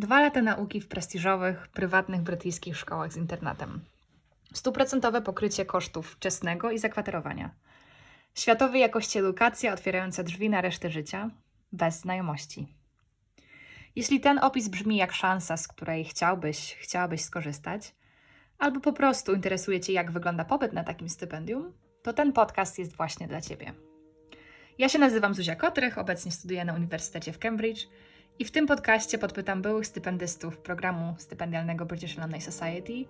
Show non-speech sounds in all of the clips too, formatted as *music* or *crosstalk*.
Dwa lata nauki w prestiżowych, prywatnych brytyjskich szkołach z internatem. Stuprocentowe pokrycie kosztów wczesnego i zakwaterowania. Światowej jakości edukacja otwierająca drzwi na resztę życia, bez znajomości. Jeśli ten opis brzmi jak szansa, z której chciałbyś, chciałabyś skorzystać, albo po prostu interesuje Cię, jak wygląda pobyt na takim stypendium, to ten podcast jest właśnie dla Ciebie. Ja się nazywam Zuzia Kotrych, obecnie studiuję na Uniwersytecie w Cambridge i w tym podcaście podpytam byłych stypendystów programu stypendialnego British Alumni Society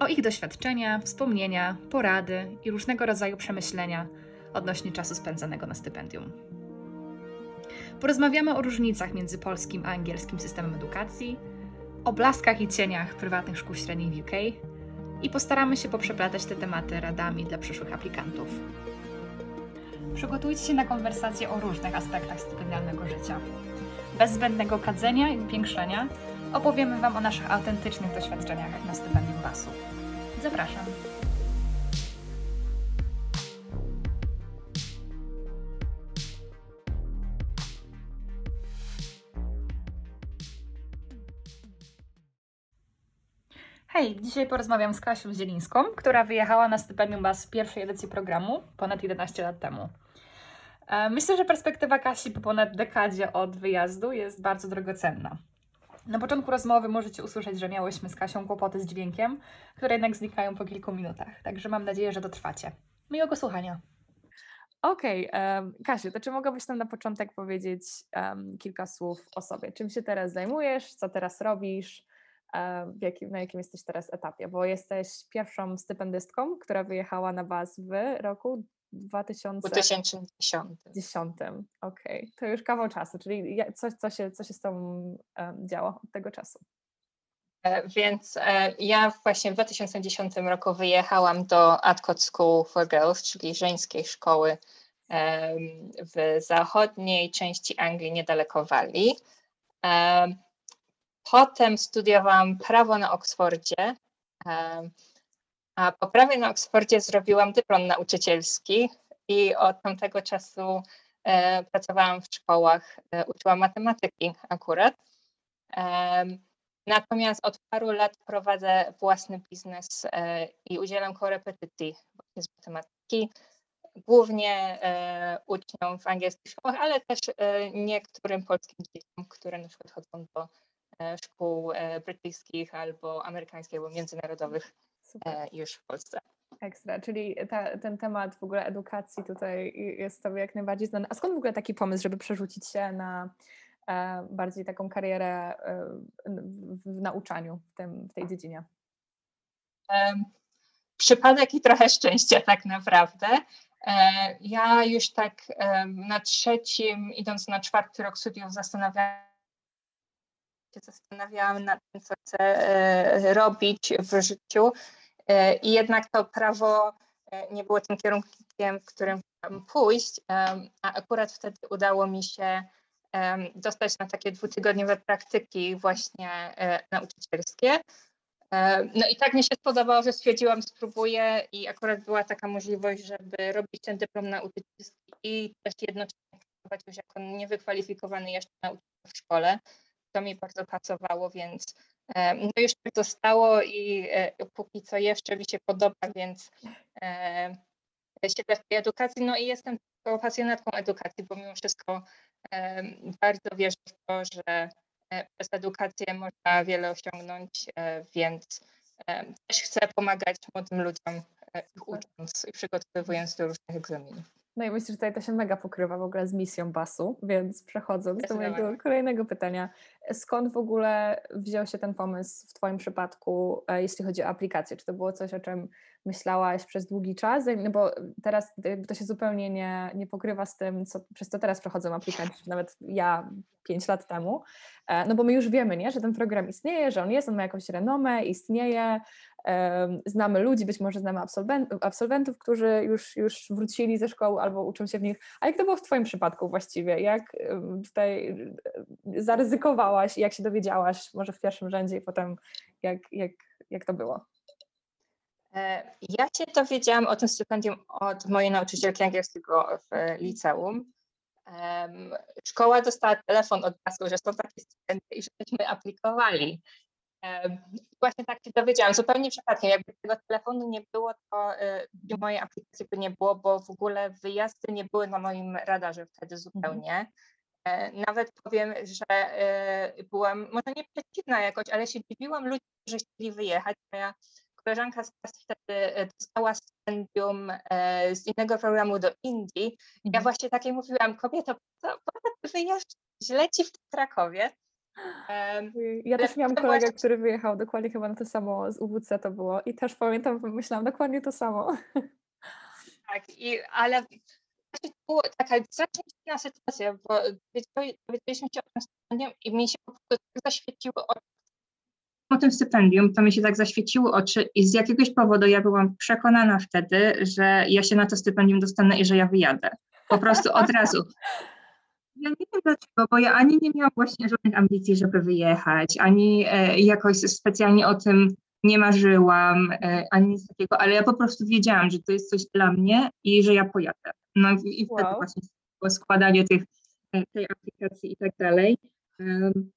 o ich doświadczenia, wspomnienia, porady i różnego rodzaju przemyślenia odnośnie czasu spędzanego na stypendium. Porozmawiamy o różnicach między polskim a angielskim systemem edukacji, o blaskach i cieniach prywatnych szkół średnich w UK i postaramy się poprzeplatać te tematy radami dla przyszłych aplikantów. Przygotujcie się na konwersacje o różnych aspektach stypendialnego życia. Bez zbędnego kadzenia i upiększenia opowiemy Wam o naszych autentycznych doświadczeniach na stypendium BAS-u. Zapraszam. Hej, dzisiaj porozmawiam z Kasią Zielińską, która wyjechała na stypendium BAS w pierwszej edycji programu ponad 11 lat temu. E, Myślę, że perspektywa Kasi po ponad dekadzie od wyjazdu jest bardzo drogocenna. Na początku rozmowy możecie usłyszeć, że miałyśmy z Kasią kłopoty z dźwiękiem, które jednak znikają po kilku minutach, także mam nadzieję, że dotrwacie. Miłego słuchania. Okej, em, Kasiu, to czy mogłabyś nam na początek powiedzieć em, kilka słów o sobie? Czym się teraz zajmujesz, co teraz robisz, w jakim, na jakim jesteś teraz etapie? Bo jesteś pierwszą stypendystką, która wyjechała na BAS w roku 2000. 2010. dziesiątym. Okej, to już kawał czasu, czyli coś, co się, co się z Tobą em, działo od tego czasu. E, Więc e, ja właśnie w 2010 roku wyjechałam do Adcote School for Girls, czyli żeńskiej szkoły w zachodniej części Anglii, niedaleko Walii. Em, Potem studiowałam prawo na Oksfordzie, a po prawie na Oksfordzie zrobiłam dyplom nauczycielski i od tamtego czasu e, pracowałam w szkołach, e, uczyłam matematyki akurat. Em, Natomiast od paru lat prowadzę własny biznes e, i udzielam korepetycji z matematyki, głównie e, uczniom w angielskich szkołach, ale też e, niektórym polskim dzieciom, które na przykład chodzą do e, szkół e, brytyjskich albo amerykańskich, albo międzynarodowych Super. e, już w Polsce. Ekstra, czyli ta, ten temat w ogóle edukacji tutaj jest Tobie jak najbardziej znany. A skąd w ogóle taki pomysł, żeby przerzucić się na e, bardziej taką karierę e, w, w nauczaniu w, tym, w tej dziedzinie? Em, Przypadek i trochę szczęścia tak naprawdę. E, Ja już tak na trzecim, idąc na czwarty rok studiów zastanawiałam się zastanawiałam nad tym, co chcę e, robić w życiu i jednak to prawo e, nie było tym kierunkiem, w którym chciałam pójść, a akurat wtedy udało mi się dostać na takie dwutygodniowe praktyki właśnie e, nauczycielskie. E, No i tak mi się spodobało, że stwierdziłam, spróbuję i akurat była taka możliwość, żeby robić ten dyplom nauczycielski i też jednocześnie pracować już jako niewykwalifikowany jeszcze nauczyciel w szkole. To mi bardzo pasowało, więc e, no już tak zostało i e, póki co jeszcze mi się podoba, więc e, siedzę w tej edukacji, no i jestem pasjonatką edukacji, bo mimo wszystko bardzo wierzę w to, że przez edukację można wiele osiągnąć, więc też chcę pomagać młodym ludziom, ich ucząc i przygotowując do różnych egzaminów. No i myślę, że tutaj to się mega pokrywa w ogóle z misją BAS-u, więc przechodząc do mojego kolejnego pytania. Skąd w ogóle wziął się ten pomysł w Twoim przypadku, e, jeśli chodzi o aplikację? Czy to było coś, o czym myślałaś przez długi czas? No bo teraz to się zupełnie nie, nie pokrywa z tym, co, przez co teraz przechodzą aplikanci, nawet ja pięć lat temu. E, No bo my już wiemy, nie, że ten program istnieje, że on jest, on ma jakąś renomę, istnieje, znamy ludzi, być może znamy absolwen- absolwentów, którzy już, już wrócili ze szkoły albo uczą się w nich. A jak to było w Twoim przypadku właściwie? Jak tutaj zaryzykowałaś jak się dowiedziałaś, może w pierwszym rzędzie i potem jak, jak, jak to było? E, Ja się dowiedziałam o tym stypendium od mojej nauczycielki angielskiego w liceum. szkoła dostała telefon od razu, że są takie studenty i żebyśmy aplikowali. Właśnie tak się dowiedziałam, zupełnie przypadkiem. Jakby tego telefonu nie było, to y, mojej aplikacji by nie było, bo w ogóle wyjazdy nie były na moim radarze wtedy zupełnie. E, Nawet powiem, że e, byłam może nie przeciwna jakoś, ale się dziwiłam ludziom, że chcieli wyjechać. Moja koleżanka z klasy wtedy e, dostała stypendium e, z innego programu do Indii. Ja Mhm. właśnie takiej mówiłam, kobieto, po co wyjeżdżasz? Źle ci w Krakowie. Em, Ja też miałam kolegę, rzecz- który wyjechał dokładnie chyba na to samo z UWC to było i też pamiętam, myślałam dokładnie to samo. *laughs* Tak, i, ale właśnie to była taka strasznie dziwna sytuacja, bo dowiedzieliśmy się o tym stypendium i mi się po prostu tak zaświeciły oczy. O tym stypendium, to mi się tak zaświeciły oczy i z jakiegoś powodu ja byłam przekonana wtedy, że ja się na to stypendium dostanę i że ja wyjadę. Po prostu od razu. *laughs* Ja nie wiem dlaczego, bo ja ani nie miałam właśnie żadnych ambicji, żeby wyjechać, ani e, jakoś specjalnie o tym nie marzyłam, e, ani nic takiego, ale ja po prostu wiedziałam, że to jest coś dla mnie i że ja pojadę. No i, i wtedy Wow. właśnie było składanie tych, e, tej aplikacji i tak dalej. Em,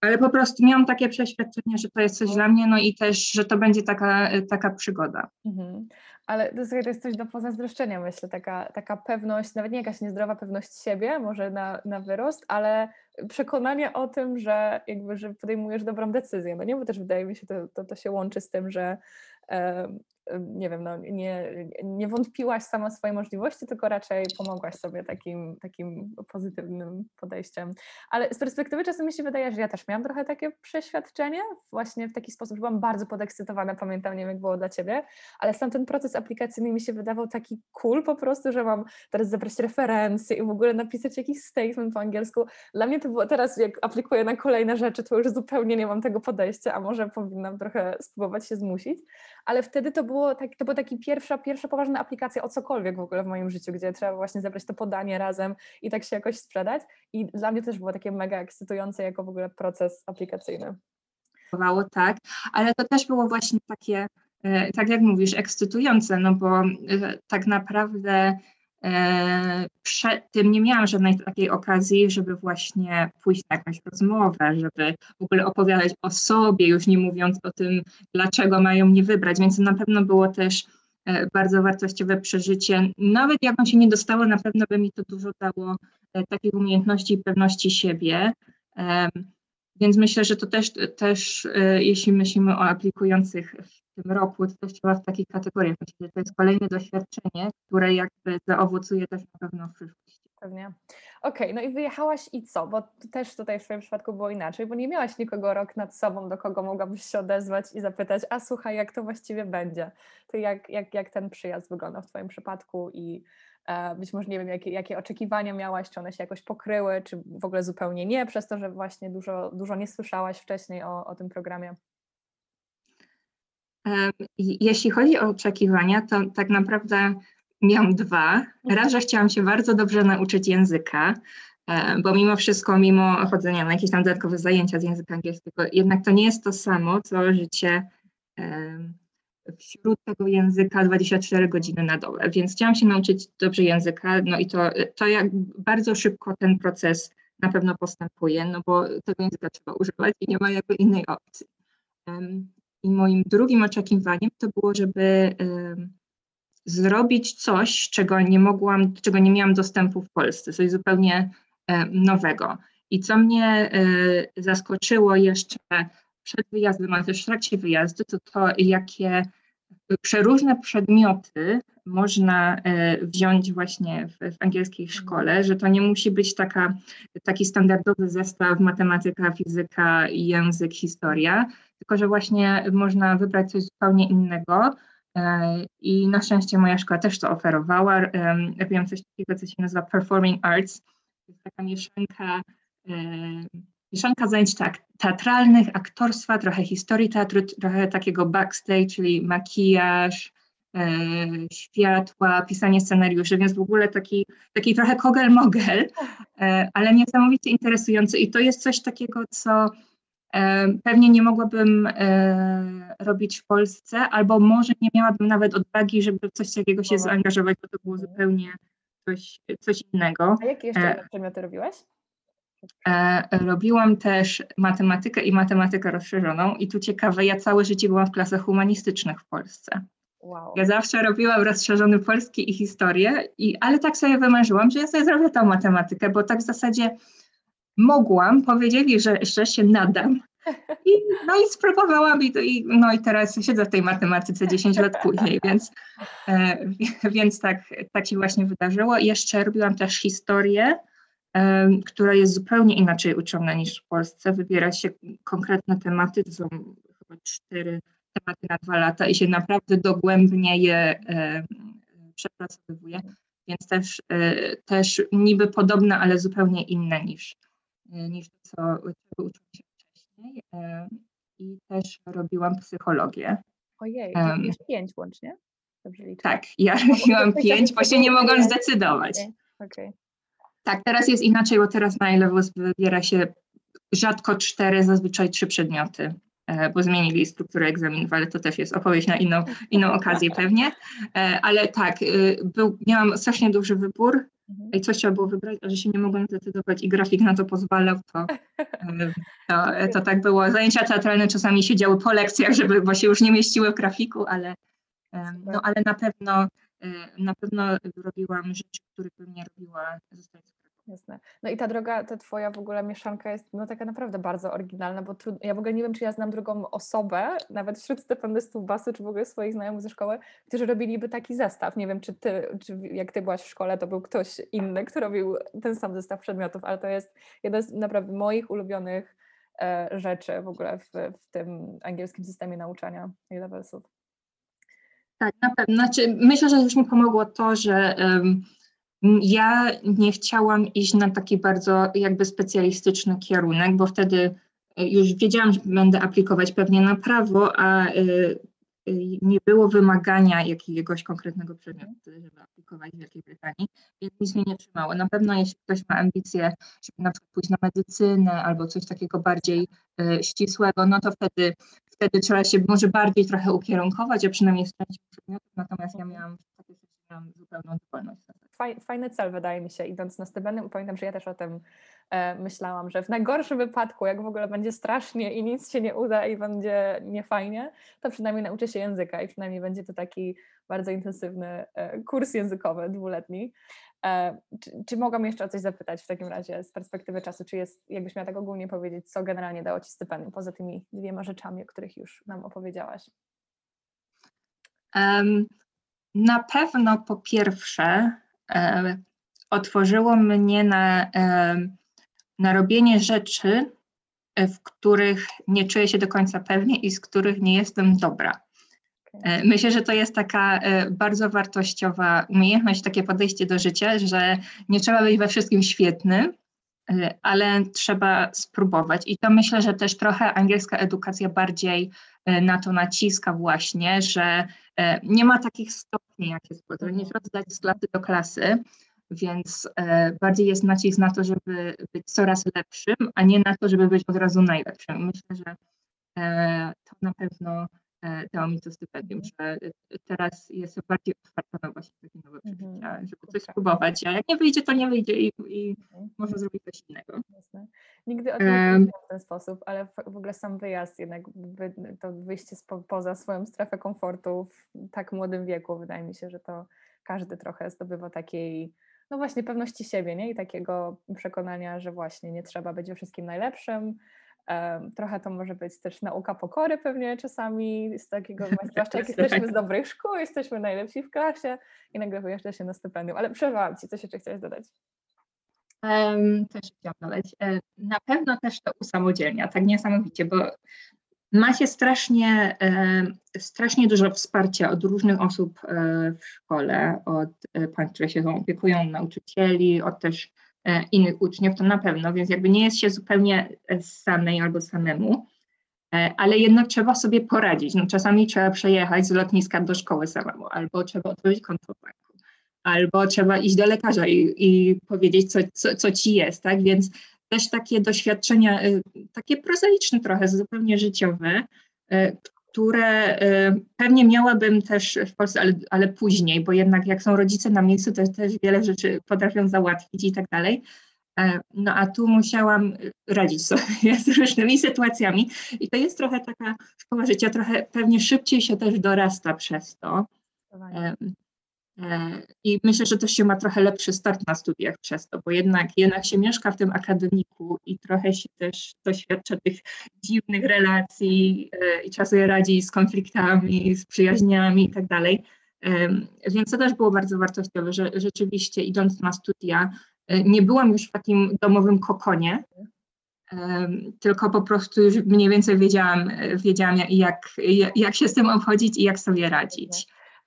ale po prostu miałam takie przeświadczenie, że to jest coś dla mnie, no i też, że to będzie taka, e, taka przygoda. Mhm. Ale to, jest coś do pozazdroszczenia, myślę, taka, taka pewność, nawet nie jakaś niezdrowa pewność siebie, może na, na wyrost, ale przekonanie o tym, że jakby, że podejmujesz dobrą decyzję, no nie, bo też wydaje mi się, to, to, to się łączy z tym, że nie wiem, no, nie, nie wątpiłaś sama w swoje możliwości, tylko raczej pomogłaś sobie takim, takim pozytywnym podejściem. Ale z perspektywy czasem mi się wydaje, że ja też miałam trochę takie przeświadczenie, właśnie w taki sposób, że byłam bardzo podekscytowana, pamiętam, nie wiem jak było dla Ciebie, ale sam ten proces aplikacyjny mi się wydawał taki cool po prostu, że mam teraz zebrać referencje i w ogóle napisać jakiś statement po angielsku. Dla mnie to było teraz, jak aplikuję na kolejne rzeczy, to już zupełnie nie mam tego podejścia, a może powinnam trochę spróbować się zmusić, ale wtedy to było, tak, to była taki pierwsza, pierwsza poważna aplikacja o cokolwiek w ogóle w moim życiu, gdzie trzeba właśnie zebrać to podanie razem i tak się jakoś sprzedać i dla mnie też było takie mega ekscytujące jako w ogóle proces aplikacyjny. Tak, ale to też było właśnie takie, e, tak jak mówisz, ekscytujące, no bo e, tak naprawdę przed tym nie miałam żadnej takiej okazji, żeby właśnie pójść na jakąś rozmowę, żeby w ogóle opowiadać o sobie, już nie mówiąc o tym, dlaczego mają mnie wybrać, więc na pewno było też e, bardzo wartościowe przeżycie. Nawet jakbym się nie dostało, na pewno by mi to dużo dało e, takich umiejętności i pewności siebie. Więc myślę, że to też, też e, jeśli myślimy o aplikujących w tym roku, to też trzeba w takich kategoriach myśleć, że to jest kolejne doświadczenie, które jakby zaowocuje też na pewno w przyszłości. Pewnie. Okej, no i wyjechałaś i co? Bo też tutaj w Twoim przypadku było inaczej, bo nie miałaś nikogo rok nad sobą, do kogo mogłabyś się odezwać i zapytać, a słuchaj, jak to właściwie będzie? To jak, jak, jak ten przyjazd wyglądał w Twoim przypadku i być może nie wiem, jakie, jakie oczekiwania miałaś, czy one się jakoś pokryły, czy w ogóle zupełnie nie, przez to, że właśnie dużo, dużo nie słyszałaś wcześniej o, o tym programie. Jeśli chodzi o oczekiwania, to tak naprawdę miałam dwa. Raz, że chciałam się bardzo dobrze nauczyć języka, e, bo mimo wszystko, mimo chodzenia na jakieś tam dodatkowe zajęcia z języka angielskiego, jednak to nie jest to samo, co życie wśród tego języka 24 godziny na dobę. Więc chciałam się nauczyć dobrze języka, no i to, to jak bardzo szybko ten proces na pewno postępuje, no bo tego języka trzeba używać i nie ma jakby innej opcji. I moim drugim oczekiwaniem to było, żeby zrobić coś, czego nie mogłam, czego nie miałam dostępu w Polsce, coś zupełnie nowego. I co mnie e, zaskoczyło jeszcze przed wyjazdem, ale też w trakcie wyjazdu, to to, jakie przeróżne przedmioty można e, wziąć właśnie w, w angielskiej szkole, że to nie musi być taka, taki standardowy zestaw matematyka, fizyka, język, historia, tylko że właśnie można wybrać coś zupełnie innego. E, I na szczęście moja szkoła też to oferowała. Robiłam coś takiego, co się nazywa Performing Arts. To jest taka mieszanka, e, mieszanka zajęć tak, teatralnych, aktorstwa, trochę historii teatru, trochę takiego backstage, czyli makijaż, e, światła, pisanie scenariuszy, więc w ogóle taki, taki trochę kogel-mogel, e, ale niesamowicie interesujący. I to jest coś takiego, co E, Pewnie nie mogłabym robić w Polsce, albo może nie miałabym nawet odwagi, żeby w coś takiego się zaangażować, bo to było zupełnie coś, coś innego. A jakie jeszcze przedmioty robiłaś? Robiłam też matematykę i matematykę rozszerzoną i tu ciekawe, ja całe życie byłam w klasach humanistycznych w Polsce. Wow. Ja zawsze robiłam rozszerzony polski i historię, i, ale tak sobie wymarzyłam, że ja sobie zrobię tą matematykę, bo tak w zasadzie mogłam, powiedzieli, że jeszcze się nadam. *laughs* I, no i spróbowałam i, i, no i teraz siedzę w tej matematyce 10 lat później, więc, e, *laughs* więc tak, tak się właśnie wydarzyło. I jeszcze robiłam też historię, e, która jest zupełnie inaczej uczona niż w Polsce. Wybiera się konkretne tematy, to są chyba cztery tematy na dwa lata i się naprawdę dogłębnie je przepracowuje, więc też, e, też niby podobne, ale zupełnie inne niż, e, niż to, co, uczyłam się wcześniej. I też robiłam psychologię. Ojej, um, jest pięć łącznie? Dobrze liczę. Tak, ja robiłam pięć, bo się nie mogłam zdecydować. Okay. Tak, teraz jest inaczej, bo teraz na ile wybiera się rzadko cztery, zazwyczaj trzy przedmioty. E, bo zmienili strukturę egzaminów, ale to też jest opowieść na inną, inną okazję pewnie. E, ale tak, y, był, miałam strasznie duży wybór mhm. i coś trzeba było wybrać, a że się nie mogłam zdecydować i grafik na to pozwalał, to, e, to, to tak było. Zajęcia teatralne czasami siedziały po lekcjach, żeby, bo się już nie mieściły w grafiku, ale, no, ale na pewno na pewno robiłam rzeczy, których bym nie robiła zostając Jasne. No i ta droga, ta twoja w ogóle mieszanka jest no taka naprawdę bardzo oryginalna, bo trud... ja w ogóle nie wiem, czy ja znam drugą osobę, nawet wśród stypendystów BASy, czy w ogóle swoich znajomych ze szkoły, którzy robiliby taki zestaw. Nie wiem, czy ty, czy jak ty byłaś w szkole, to był ktoś inny, kto robił ten sam zestaw przedmiotów, ale to jest jeden z naprawdę moich ulubionych e, rzeczy w ogóle w, w tym angielskim systemie nauczania A-levelsów. Tak, na pewno. Znaczy, myślę, że już mi pomogło to, że um, ja nie chciałam iść na taki bardzo jakby specjalistyczny kierunek, bo wtedy e, już wiedziałam, że będę aplikować pewnie na prawo, a e, e, nie było wymagania jakiegoś konkretnego przedmiotu, żeby aplikować w Wielkiej Brytanii, więc nic mnie nie trzymało. Na pewno jeśli ktoś ma ambicje, żeby na przykład pójść na medycynę albo coś takiego bardziej ścisłego, no to wtedy, wtedy trzeba się może bardziej trochę ukierunkować, a przynajmniej w części przedmiotów, natomiast ja miałam miałam zupełną dowolność. Fajny cel wydaje mi się, idąc na stypendium. Pamiętam, że ja też o tym e, myślałam, że w najgorszym wypadku, jak w ogóle będzie strasznie i nic się nie uda i będzie niefajnie, to przynajmniej nauczę się języka i przynajmniej będzie to taki bardzo intensywny e, kurs językowy dwuletni. E, czy, czy mogłam jeszcze o coś zapytać w takim razie z perspektywy czasu? Czy jest, jakbyś miała tak ogólnie powiedzieć, co generalnie dało Ci stypendium, poza tymi dwiema rzeczami, o których już nam opowiedziałaś? Um, na pewno po pierwsze e, otworzyło mnie na, e, na robienie rzeczy, w których nie czuję się do końca pewnie i z których nie jestem dobra. E, myślę, że to jest taka e, bardzo wartościowa umiejętność, takie podejście do życia, że nie trzeba być we wszystkim świetnym, e, ale trzeba spróbować. I to myślę, że też trochę angielska edukacja bardziej na to naciska właśnie, że nie ma takich stopni, jak jest potrzebne. Nie trzeba zdać z klasy do klasy, więc bardziej jest nacisk na to, żeby być coraz lepszym, a nie na to, żeby być od razu najlepszym. Myślę, że to na pewno dało mi to stypendium, że teraz jestem bardziej otwarta na właśnie takie nowe mhm. przeżycia, żeby coś spróbować, a jak nie wyjdzie, to nie wyjdzie i, i mhm. można zrobić coś innego. Jasne. Nigdy o tym nie um, w ten sposób, ale w ogóle sam wyjazd, jednak to wyjście spo, poza swoją strefę komfortu w tak młodym wieku, wydaje mi się, że to każdy trochę zdobywa takiej, no właśnie pewności siebie, nie? I takiego przekonania, że właśnie nie trzeba być we wszystkim najlepszym, Trochę to może być też nauka pokory pewnie czasami, z takiego, *laughs* zwłaszcza jak jesteśmy z dobrych szkół, jesteśmy najlepsi w klasie i nagle wyjeżdża się na stypendium. Ale przerwałam Ci, coś jeszcze chciałaś dodać? Um, też chciałam dodać. E, na pewno też to usamodzielnia, tak niesamowicie, bo ma się strasznie, e, strasznie dużo wsparcia od różnych osób e, w szkole, od pań, które się opiekują, nauczycieli, od też innych uczniów, to na pewno, więc jakby nie jest się zupełnie e, samej albo samemu, e, ale jednak trzeba sobie poradzić. No, czasami trzeba przejechać z lotniska do szkoły samemu, albo trzeba otworzyć konto banku, albo trzeba iść do lekarza i, i powiedzieć, co, co, co ci jest, tak? Więc też takie doświadczenia, takie prozaiczne trochę, zupełnie życiowe, które y, pewnie miałabym też w Polsce, ale, ale później, bo jednak jak są rodzice na miejscu, to też wiele rzeczy potrafią załatwić i tak dalej. E, no a tu musiałam radzić sobie *laughs* z różnymi sytuacjami i to jest trochę taka szkoła życia, trochę pewnie szybciej się też dorasta przez to. E, e, I myślę, że też się ma trochę lepszy start na studiach przez to, bo jednak, jednak się mieszka w tym akademiku i trochę się też doświadcza tych dziwnych relacji i trzeba sobie radzić z konfliktami, z przyjaźniami i tak dalej. Więc to też było bardzo wartościowe, że rzeczywiście idąc na studia, E, nie byłam już w takim domowym kokonie, tylko po prostu już mniej więcej wiedziałam, e, wiedziałam jak, jak się z tym obchodzić i jak sobie radzić.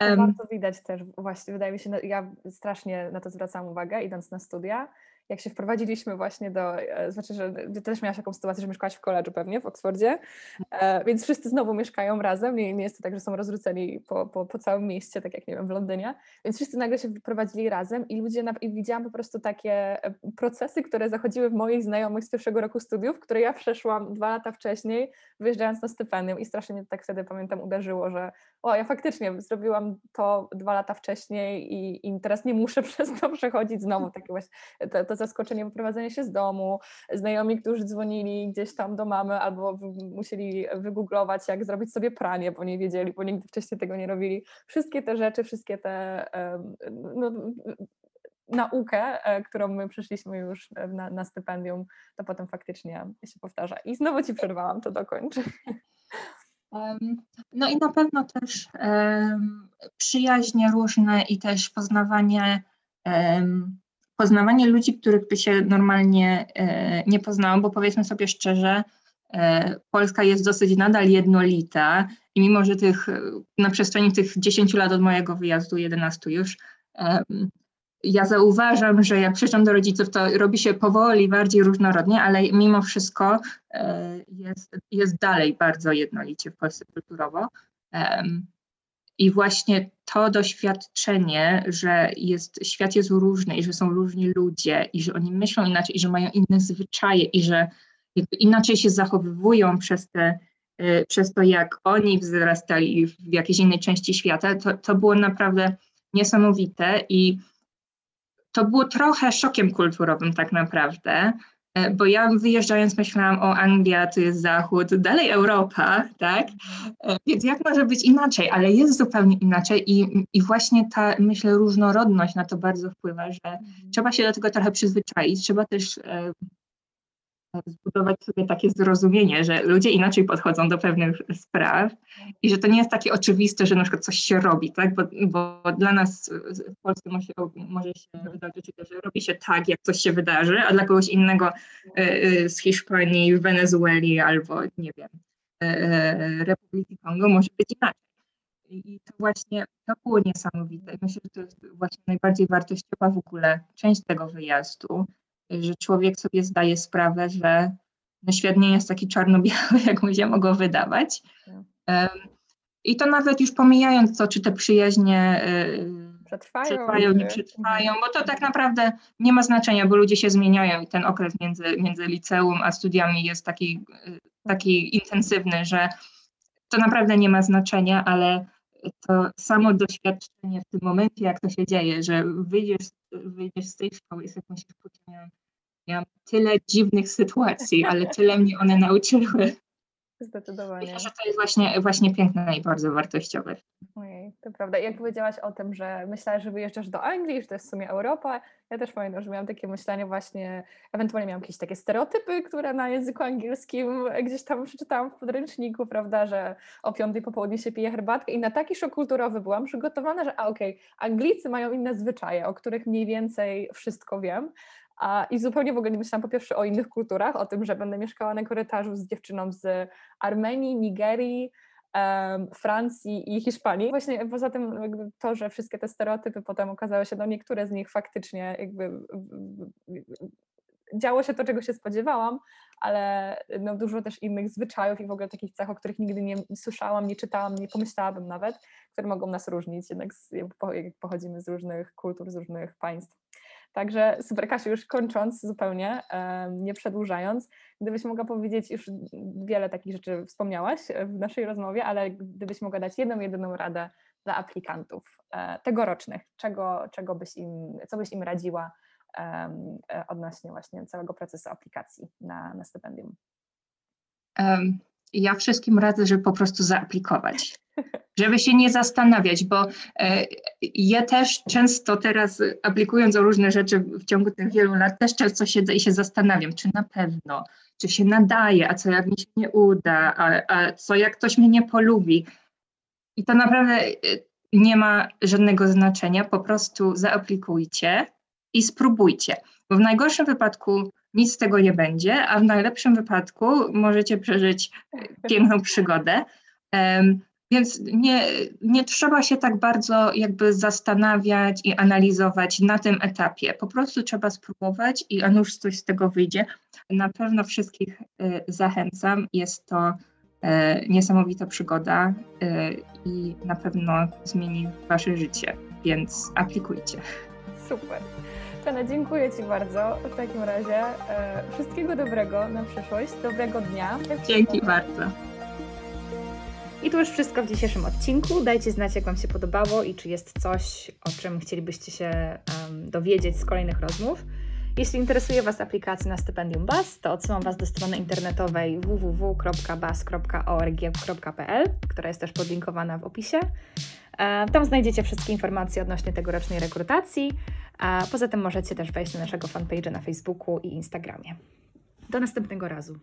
To bardzo widać też, właśnie wydaje mi się, no, ja strasznie na to zwracam uwagę, idąc na studia, jak się wprowadziliśmy właśnie do, e, znaczy, że ty też miałaś taką sytuację, że mieszkałaś w koledżu pewnie, w Oksfordzie, e, więc wszyscy znowu mieszkają razem, nie, nie jest to tak, że są rozrzuceni po, po, po całym mieście, tak jak nie wiem, w Londynie, więc wszyscy nagle się wprowadzili razem i ludzie, i widziałam po prostu takie e, procesy, które zachodziły w moich znajomych z pierwszego roku studiów, które ja przeszłam dwa lata wcześniej, wyjeżdżając na stypendium i strasznie mnie tak wtedy, pamiętam, uderzyło, że o, ja faktycznie zrobiłam to dwa lata wcześniej i, i teraz nie muszę *laughs* przez to przechodzić znowu, takie właśnie, to, to zaskoczenie, wyprowadzenie się z domu, znajomi, którzy dzwonili gdzieś tam do mamy albo musieli wygooglować, jak zrobić sobie pranie, bo nie wiedzieli, bo nigdy wcześniej tego nie robili. Wszystkie te rzeczy, wszystkie te no, naukę, e, którą my przeszliśmy już na, na stypendium, to potem faktycznie się powtarza. I znowu Ci przerwałam, to dokończę. No i na pewno też um, przyjaźnie różne i też poznawanie um, poznawanie ludzi, których by się normalnie e, nie poznało, bo powiedzmy sobie szczerze, e, Polska jest dosyć nadal jednolita i mimo, że tych, na przestrzeni tych 10 lat od mojego wyjazdu, 11 już, ja zauważam, że jak przyjeżdżam do rodziców, to robi się powoli bardziej różnorodnie, ale mimo wszystko e, jest, jest dalej bardzo jednolicie w Polsce kulturowo. I właśnie to doświadczenie, że jest, świat jest różny i że są różni ludzie i że oni myślą inaczej i że mają inne zwyczaje i że inaczej się zachowują przez, te, y, przez to, jak oni wzrastali w jakiejś innej części świata, to, to było naprawdę niesamowite i to było trochę szokiem kulturowym tak naprawdę, bo ja wyjeżdżając myślałam o Anglia, to jest zachód, dalej Europa, tak? E, więc jak może być inaczej, ale jest zupełnie inaczej i, i właśnie ta, myślę, różnorodność na to bardzo wpływa, że mhm. trzeba się do tego trochę przyzwyczaić, trzeba też e, zbudować sobie takie zrozumienie, że ludzie inaczej podchodzą do pewnych spraw i że to nie jest takie oczywiste, że na przykład coś się robi, tak? Bo, bo dla nas w Polsce może, może się wydarzyć, że robi się tak, jak coś się wydarzy, a dla kogoś innego e, e, z Hiszpanii, Wenezueli albo nie wiem, e, Republiki Kongo może być inaczej. I to właśnie to było niesamowite. Myślę, że to jest właśnie najbardziej wartościowa w ogóle część tego wyjazdu, że człowiek sobie zdaje sprawę, że no świat nie jest taki czarno-biały, *laughs* jak mu się mogło wydawać. I to nawet już pomijając to, czy te przyjaźnie y, przetrwają, przetrwają nie przetrwają, bo to tak naprawdę nie ma znaczenia, bo ludzie się zmieniają i ten okres między, między liceum a studiami jest taki, y, taki intensywny, że to naprawdę nie ma znaczenia, ale to samo doświadczenie w tym momencie, jak to się dzieje, że wyjdziesz, wyjdziesz z tej szkoły i sobie myślisz, miałam, miałam tyle dziwnych sytuacji, ale tyle mnie one nauczyły. Zdecydowanie. Myślę, że to jest właśnie, właśnie piękne i bardzo wartościowe. To prawda. Jak powiedziałaś o tym, że myślałaś, że wyjeżdżasz do Anglii, że to jest w sumie Europa, ja też pamiętam, że miałam takie myślenie właśnie, ewentualnie miałam jakieś takie stereotypy, które na języku angielskim gdzieś tam przeczytałam w podręczniku, prawda, że o piątej po południu się pije herbatkę i na taki szok kulturowy byłam przygotowana, że a okej, okay, Anglicy mają inne zwyczaje, o których mniej więcej wszystko wiem, a, I zupełnie w ogóle nie myślałam po pierwsze o innych kulturach, o tym, że będę mieszkała na korytarzu z dziewczyną z Armenii, Nigerii, Francji i Hiszpanii. Właśnie poza tym to, że wszystkie te stereotypy potem okazały się, no niektóre z nich faktycznie jakby działo się to, czego się spodziewałam, ale no, dużo też innych zwyczajów i w ogóle takich cech, o których nigdy nie słyszałam, nie czytałam, nie pomyślałabym nawet, które mogą nas różnić, jednak z, pochodzimy z różnych kultur, z różnych państw. Także super, Kasiu, już kończąc zupełnie, nie przedłużając, gdybyś mogła powiedzieć, już wiele takich rzeczy wspomniałaś e, w naszej rozmowie, ale gdybyś mogła dać jedną, jedyną radę dla aplikantów e, tegorocznych, czego, czego byś im, co byś im radziła e, odnośnie właśnie całego procesu aplikacji na, na stypendium? Em, Ja wszystkim radzę, żeby po prostu zaaplikować. *laughs* Żeby się nie zastanawiać, bo e, ja też często teraz e, aplikując o różne rzeczy w ciągu tych wielu lat, też często siedzę i się zastanawiam, czy na pewno, czy się nadaje, a co jak mi się nie uda, a, a co jak ktoś mnie nie polubi. I to naprawdę e, nie ma żadnego znaczenia, po prostu zaaplikujcie i spróbujcie. Bo w najgorszym wypadku nic z tego nie będzie, a w najlepszym wypadku możecie przeżyć piękną przygodę. Więc nie, nie trzeba się tak bardzo jakby zastanawiać i analizować na tym etapie. Po prostu trzeba spróbować i a nuż coś z tego wyjdzie. Na pewno wszystkich e, zachęcam. Jest to e, niesamowita przygoda e, i na pewno zmieni wasze życie, więc aplikujcie. Super. Czena, dziękuję Ci bardzo. W takim razie e, wszystkiego dobrego na przyszłość, dobrego dnia. Dzięki bardzo. I to już wszystko w dzisiejszym odcinku. Dajcie znać, jak Wam się podobało i czy jest coś, o czym chcielibyście się em, dowiedzieć z kolejnych rozmów. Jeśli interesuje Was aplikacja na stypendium BAS, to odsyłam Was do strony internetowej www.bas.org.pl, która jest też podlinkowana w opisie. E, Tam znajdziecie wszystkie informacje odnośnie tegorocznej rekrutacji. A poza tym możecie też wejść na naszego fanpage'a na Facebooku i Instagramie. Do następnego razu.